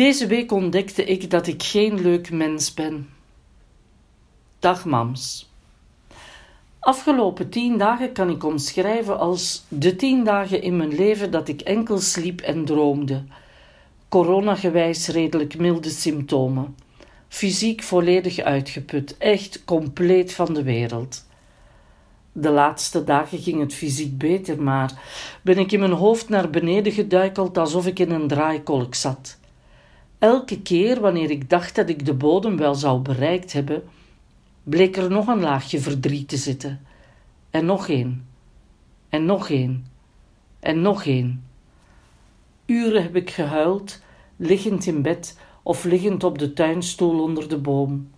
Deze week ontdekte ik dat ik geen leuk mens ben. Dag mams. Afgelopen tien dagen kan ik omschrijven als de tien dagen in mijn leven dat ik enkel sliep en droomde. Coronagewijs redelijk milde symptomen. Fysiek volledig uitgeput, echt compleet van de wereld. De laatste dagen ging het fysiek beter, maar ben ik in mijn hoofd naar beneden geduikeld alsof ik in een draaikolk zat. Elke keer wanneer ik dacht dat ik de bodem wel zou bereikt hebben, bleek er nog een laagje verdriet te zitten. En nog één. En nog één. En nog één. Uren heb ik gehuild, liggend in bed of liggend op de tuinstoel onder de boom.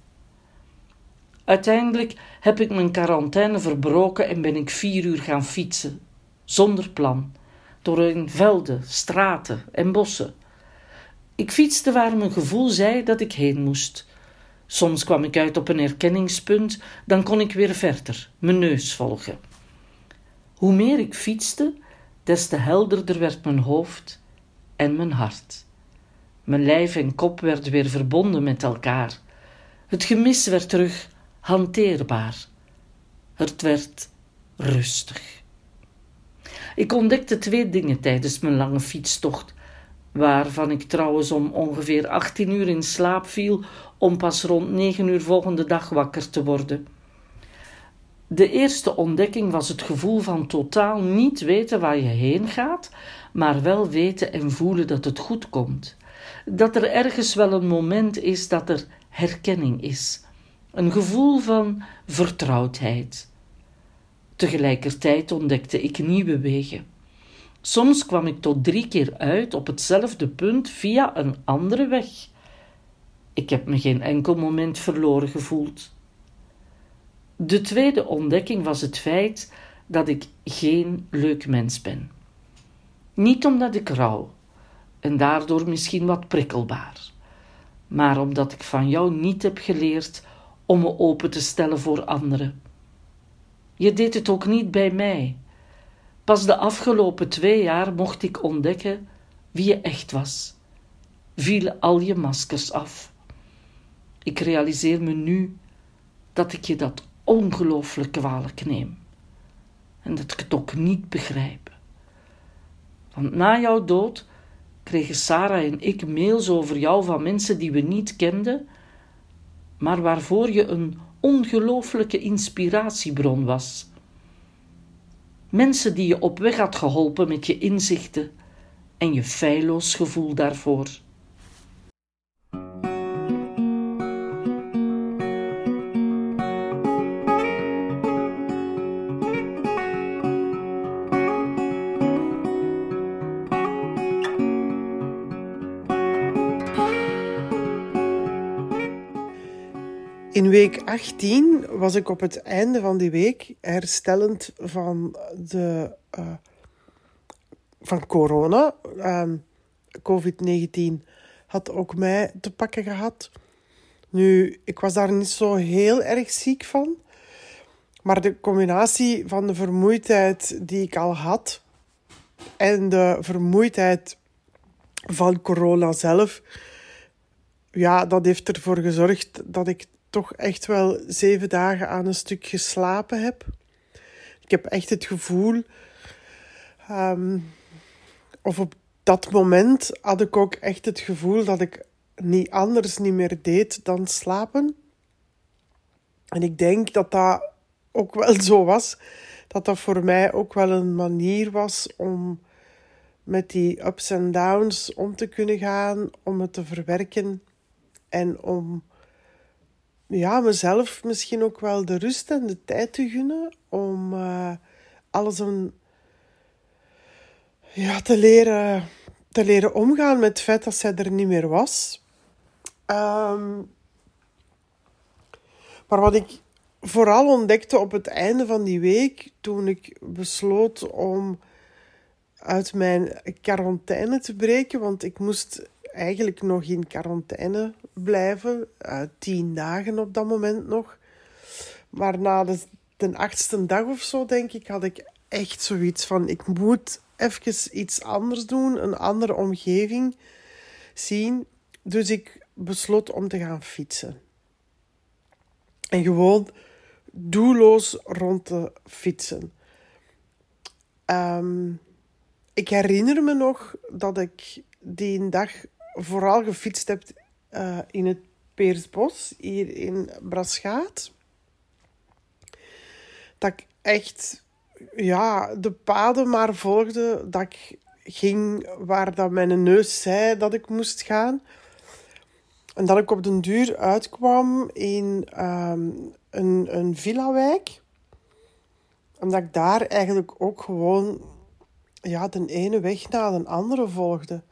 Uiteindelijk heb ik mijn quarantaine verbroken en ben ik vier uur gaan fietsen, zonder plan, door in velden, straten en bossen. Ik fietste waar mijn gevoel zei dat ik heen moest. Soms kwam ik uit op een herkenningspunt, dan kon ik weer verder, mijn neus volgen. Hoe meer ik fietste, des te helderder werd mijn hoofd en mijn hart. Mijn lijf en kop werden weer verbonden met elkaar. Het gemis werd terug hanteerbaar. Het werd rustig. Ik ontdekte twee dingen tijdens mijn lange fietstocht, waarvan ik trouwens om ongeveer 18 uur in slaap viel om pas rond 9 uur volgende dag wakker te worden. De eerste ontdekking was het gevoel van totaal niet weten waar je heen gaat, maar wel weten en voelen dat het goed komt. Dat er ergens wel een moment is dat er herkenning is, een gevoel van vertrouwdheid. Tegelijkertijd ontdekte ik nieuwe wegen. Soms kwam ik tot drie keer uit op hetzelfde punt via een andere weg. Ik heb me geen enkel moment verloren gevoeld. De tweede ontdekking was het feit dat ik geen leuk mens ben. Niet omdat ik rouw en daardoor misschien wat prikkelbaar, maar omdat ik van jou niet heb geleerd om me open te stellen voor anderen. Je deed het ook niet bij mij. Pas de afgelopen twee jaar mocht ik ontdekken wie je echt was. Vielen al je maskers af. Ik realiseer me nu dat ik je dat ongelooflijk kwalijk neem. En dat ik het ook niet begrijp. Want na jouw dood kregen Sarah en ik mails over jou van mensen die we niet kenden maar waarvoor je een ongelooflijke inspiratiebron was. Mensen die je op weg had geholpen met je inzichten en je feilloos gevoel daarvoor. Week 18 was ik op het einde van die week herstellend van, de, uh, van corona. Uh, COVID-19 had ook mij te pakken gehad. Nu, ik was daar niet zo heel erg ziek van. Maar de combinatie van de vermoeidheid die ik al had en de vermoeidheid van corona zelf, ja, dat heeft ervoor gezorgd dat ik toch echt wel zeven dagen aan een stuk geslapen heb. Ik heb echt het gevoel, ehm, of op dat moment had ik ook echt het gevoel dat ik niet anders niet meer deed dan slapen. En ik denk dat dat ook wel zo was, dat dat voor mij ook wel een manier was om met die ups en downs om te kunnen gaan, om het te verwerken en om ja, mezelf misschien ook wel de rust en de tijd te gunnen om uh, alles een, ja, te, leren, te leren omgaan met het feit dat zij er niet meer was. Um, maar wat ik vooral ontdekte op het einde van die week, toen ik besloot om uit mijn quarantaine te breken, want ik moest eigenlijk nog in quarantaine blijven. Uh, tien dagen op dat moment nog. Maar na de, de achtste dag of zo, denk ik, had ik echt zoiets van: ik moet even iets anders doen, een andere omgeving zien. Dus ik besloot om te gaan fietsen. En gewoon doelloos rond te fietsen. Um, ik herinner me nog dat ik die dag vooral gefietst heb uh, in het Peersbos, hier in Braschaat. Dat ik echt ja, de paden maar volgde, dat ik ging waar dat mijn neus zei dat ik moest gaan. En dat ik op den duur uitkwam in um, een, een villa-wijk. En dat ik daar eigenlijk ook gewoon ja, de ene weg na de andere volgde.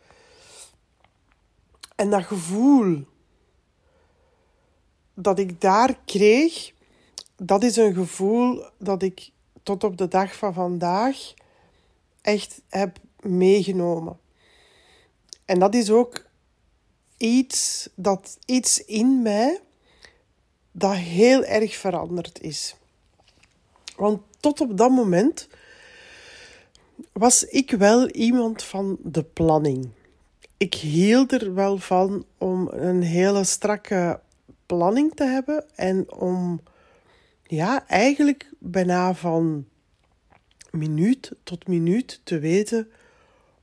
En dat gevoel dat ik daar kreeg, dat is een gevoel dat ik tot op de dag van vandaag echt heb meegenomen. En dat is ook iets, dat, iets in mij dat heel erg veranderd is. Want tot op dat moment was ik wel iemand van de planning. Ik hield er wel van om een hele strakke planning te hebben en om ja, eigenlijk bijna van minuut tot minuut te weten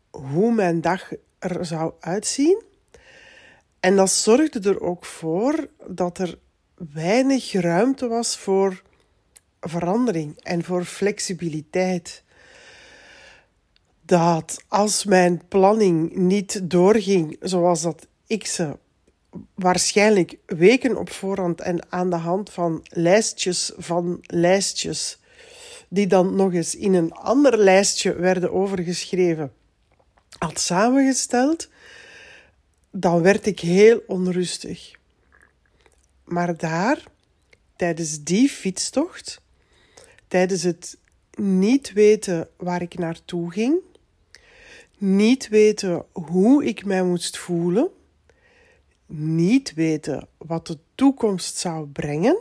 hoe mijn dag er zou uitzien. En dat zorgde er ook voor dat er weinig ruimte was voor verandering en voor flexibiliteit. Dat als mijn planning niet doorging zoals dat ik ze waarschijnlijk weken op voorhand en aan de hand van lijstjes van lijstjes, die dan nog eens in een ander lijstje werden overgeschreven, had samengesteld, dan werd ik heel onrustig. Maar daar, tijdens die fietstocht, tijdens het niet weten waar ik naartoe ging, niet weten hoe ik mij moest voelen, niet weten wat de toekomst zou brengen,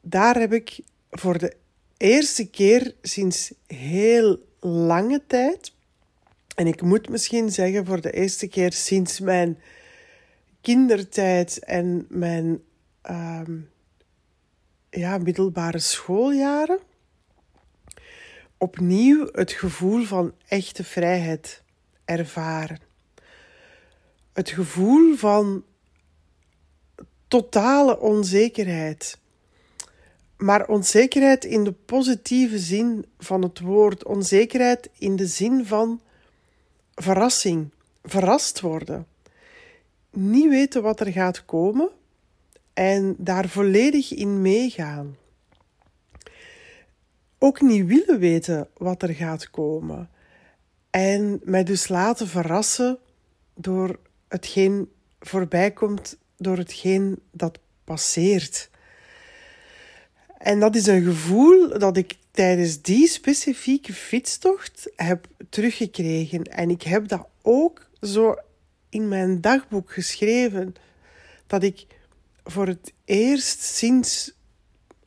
daar heb ik voor de eerste keer sinds heel lange tijd, en ik moet misschien zeggen voor de eerste keer sinds mijn kindertijd en mijn ehm, ja, middelbare schooljaren, opnieuw het gevoel van echte vrijheid ervaren het gevoel van totale onzekerheid. Maar onzekerheid in de positieve zin van het woord. Onzekerheid in de zin van verrassing, verrast worden. Niet weten wat er gaat komen en daar volledig in meegaan. Ook niet willen weten wat er gaat komen. En mij dus laten verrassen door hetgeen voorbij komt door hetgeen dat passeert. En dat is een gevoel dat ik tijdens die specifieke fietstocht heb teruggekregen. En ik heb dat ook zo in mijn dagboek geschreven. Dat ik voor het eerst sinds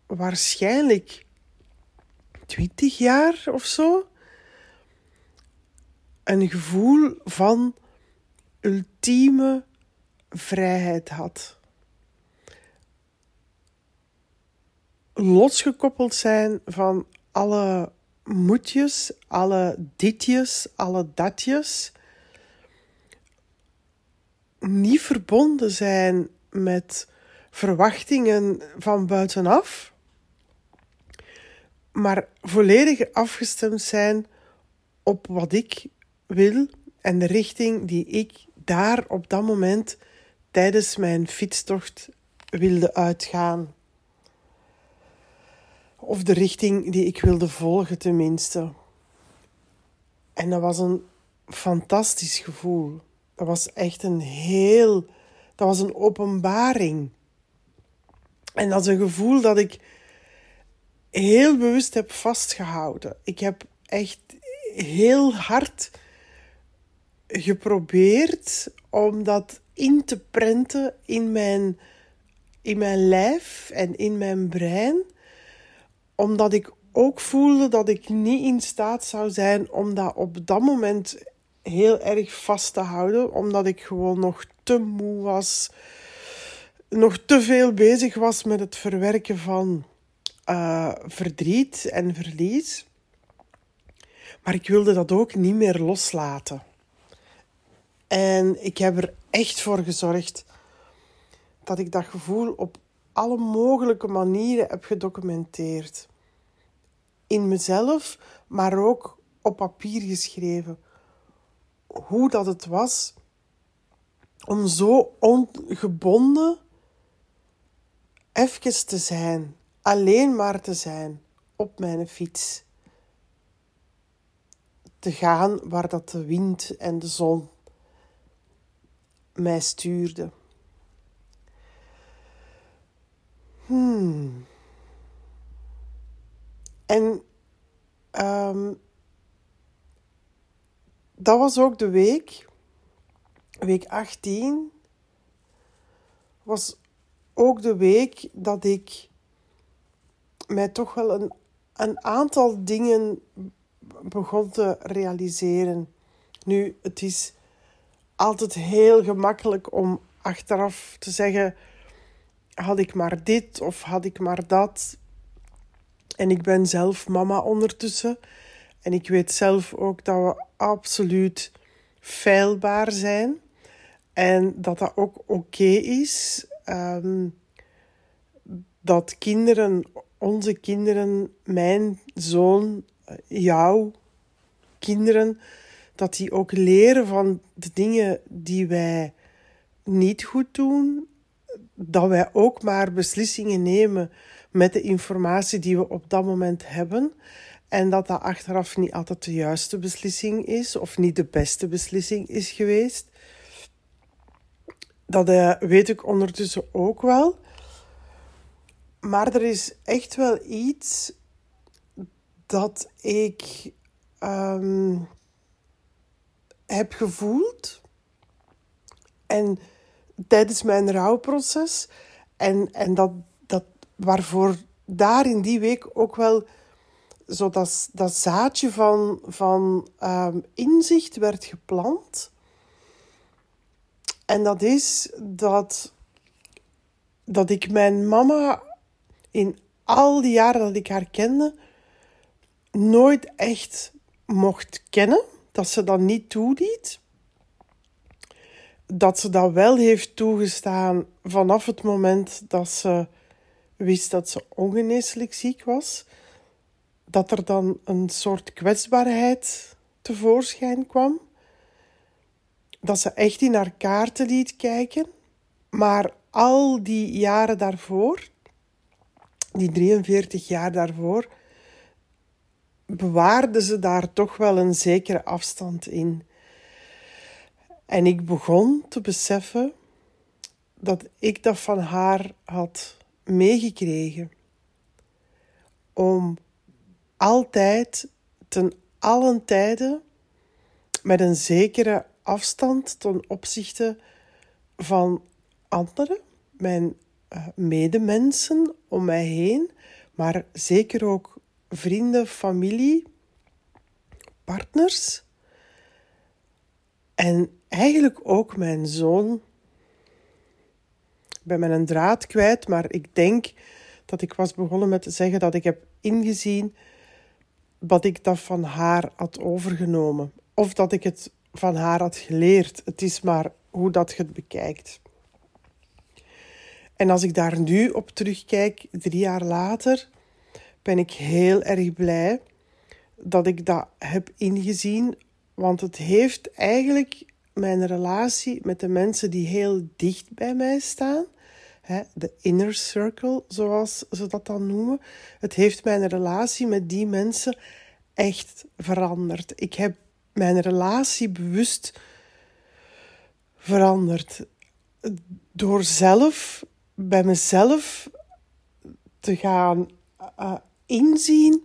waarschijnlijk 20 jaar of zo een gevoel van ultieme vrijheid had. Losgekoppeld zijn van alle moetjes, alle ditjes, alle datjes. Niet verbonden zijn met verwachtingen van buitenaf, maar volledig afgestemd zijn op wat ik wil en de richting die ik daar op dat moment tijdens mijn fietstocht wilde uitgaan. Of de richting die ik wilde volgen, tenminste. En dat was een fantastisch gevoel. Dat was echt een heel. Dat was een openbaring. En dat is een gevoel dat ik heel bewust heb vastgehouden. Ik heb echt heel hard geprobeerd om dat in te prenten in mijn, in mijn lijf en in mijn brein, omdat ik ook voelde dat ik niet in staat zou zijn om dat op dat moment heel erg vast te houden, omdat ik gewoon nog te moe was, nog te veel bezig was met het verwerken van uh, verdriet en verlies. Maar ik wilde dat ook niet meer loslaten. En ik heb er echt voor gezorgd dat ik dat gevoel op alle mogelijke manieren heb gedocumenteerd. In mezelf, maar ook op papier geschreven. Hoe dat het was om zo ongebonden even te zijn, alleen maar te zijn op mijn fiets. Te gaan waar dat de wind en de zon mij stuurden. Hmm. En um, dat was ook de week, week 18, was ook de week dat ik mij toch wel een, een aantal dingen begon te realiseren. Nu, het is altijd heel gemakkelijk om achteraf te zeggen: had ik maar dit of had ik maar dat. En ik ben zelf mama ondertussen. En ik weet zelf ook dat we absoluut feilbaar zijn. En dat dat ook oké is. Ehm, dat kinderen, onze kinderen, mijn zoon, jouw kinderen, dat die ook leren van de dingen die wij niet goed doen. Dat wij ook maar beslissingen nemen met de informatie die we op dat moment hebben. En dat dat achteraf niet altijd de juiste beslissing is of niet de beste beslissing is geweest. Dat uh, weet ik ondertussen ook wel. Maar er is echt wel iets dat ik um, heb gevoeld. En tijdens mijn rouwproces. En, en dat, dat waarvoor daar in die week ook wel zo dat, dat zaadje van, van um, inzicht werd geplant. En dat is dat, dat ik mijn mama in al die jaren dat ik haar kende, nooit echt mocht kennen. Dat ze dat niet toeliet. Dat ze dat wel heeft toegestaan vanaf het moment dat ze wist dat ze ongeneeslijk ziek was dat er dan een soort kwetsbaarheid tevoorschijn kwam. Dat ze echt in haar kaarten liet kijken. Maar al die jaren daarvoor, die 43 jaar daarvoor, bewaarde ze daar toch wel een zekere afstand in. En ik begon te beseffen dat ik dat van haar had meegekregen. Om altijd, ten allen tijde, met een zekere afstand ten opzichte van anderen, mijn medemensen om mij heen, maar zeker ook vrienden, familie, partners. En eigenlijk ook mijn zoon. Ik ben mijn draad kwijt, maar ik denk dat ik was begonnen met te zeggen dat ik heb ingezien wat ik dat van haar had overgenomen. Of dat ik het van haar had geleerd. Het is maar hoe dat je het bekijkt. En als ik daar nu op terugkijk, drie jaar later, ben ik heel erg blij dat ik dat heb ingezien. Want het heeft eigenlijk mijn relatie met de mensen die heel dicht bij mij staan, de inner circle, zoals ze dat dan noemen. Het heeft mijn relatie met die mensen echt veranderd. Ik heb mijn relatie bewust veranderd. Door zelf bij mezelf te gaan uh, inzien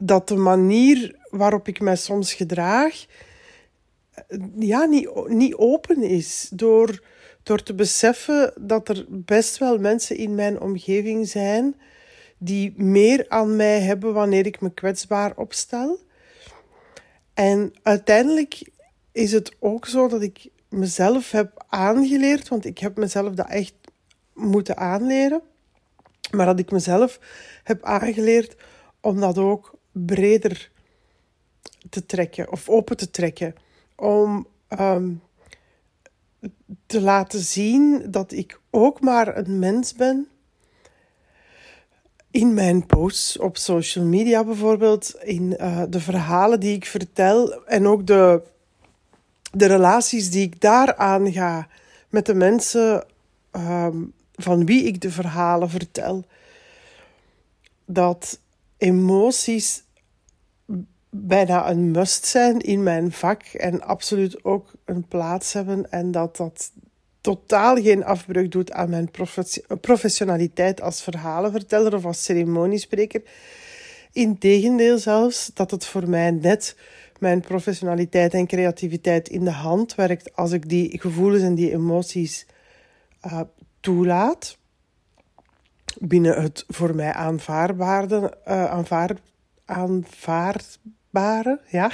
dat de manier waarop ik mij soms gedraag, ja, niet, niet open is. Door door te beseffen dat er best wel mensen in mijn omgeving zijn die meer aan mij hebben wanneer ik me kwetsbaar opstel. En uiteindelijk is het ook zo dat ik mezelf heb aangeleerd, want ik heb mezelf dat echt moeten aanleren, maar dat ik mezelf heb aangeleerd om dat ook breder te trekken of open te trekken. Om um, te laten zien dat ik ook maar een mens ben. In mijn posts op social media bijvoorbeeld, in uh, de verhalen die ik vertel en ook de, de relaties die ik daar aanga met de mensen um, van wie ik de verhalen vertel. Dat emoties bijna een must zijn in mijn vak en absoluut ook een plaats hebben en dat dat totaal geen afbreuk doet aan mijn professionaliteit als verhalenverteller of als ceremoniespreker. Integendeel zelfs, dat het voor mij net mijn professionaliteit en creativiteit in de hand werkt als ik die gevoelens en die emoties uh, toelaat. Binnen het voor mij aanvaardbare, uh, aanvaard, aanvaardbare, ja.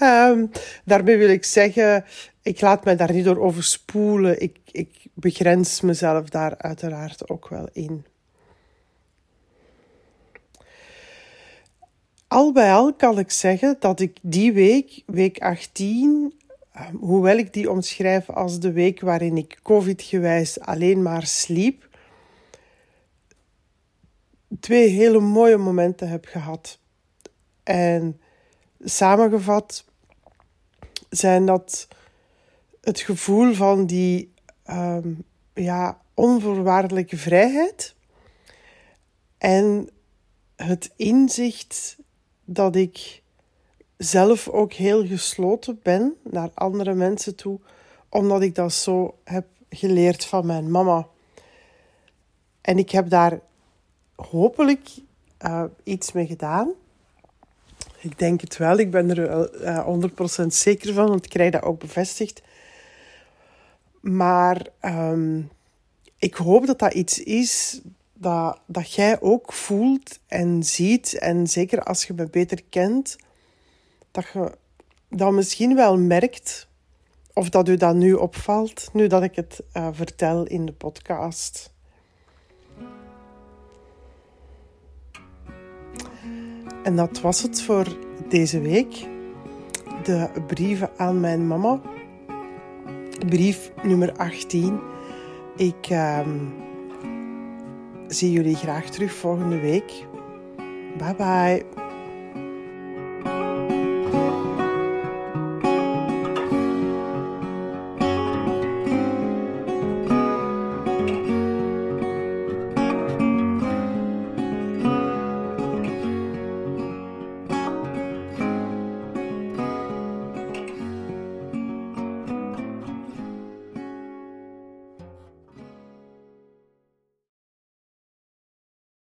um, daarmee wil ik zeggen, ik laat mij daar niet door overspoelen. Ik, ik begrens mezelf daar uiteraard ook wel in. Al bij al kan ik zeggen dat ik die week, week 18, ehm, hoewel ik die omschrijf als de week waarin ik COVID-gewijs alleen maar sliep, twee hele mooie momenten heb gehad. En samengevat zijn dat het gevoel van die um, ja, onvoorwaardelijke vrijheid en het inzicht dat ik zelf ook heel gesloten ben naar andere mensen toe, omdat ik dat zo heb geleerd van mijn mama. En ik heb daar hopelijk uh, iets mee gedaan. Ik denk het wel. Ik ben er uh, 100% zeker van, want ik krijg dat ook bevestigd. Maar um, ik hoop dat dat iets is dat, dat jij ook voelt en ziet. En zeker als je me beter kent, dat je dat misschien wel merkt. Of dat u dat nu opvalt, nu dat ik het uh, vertel in de podcast. En dat was het voor deze week. De brieven aan mijn mama. Brief nummer 18. Ik uh, zie jullie graag terug volgende week. Bye bye.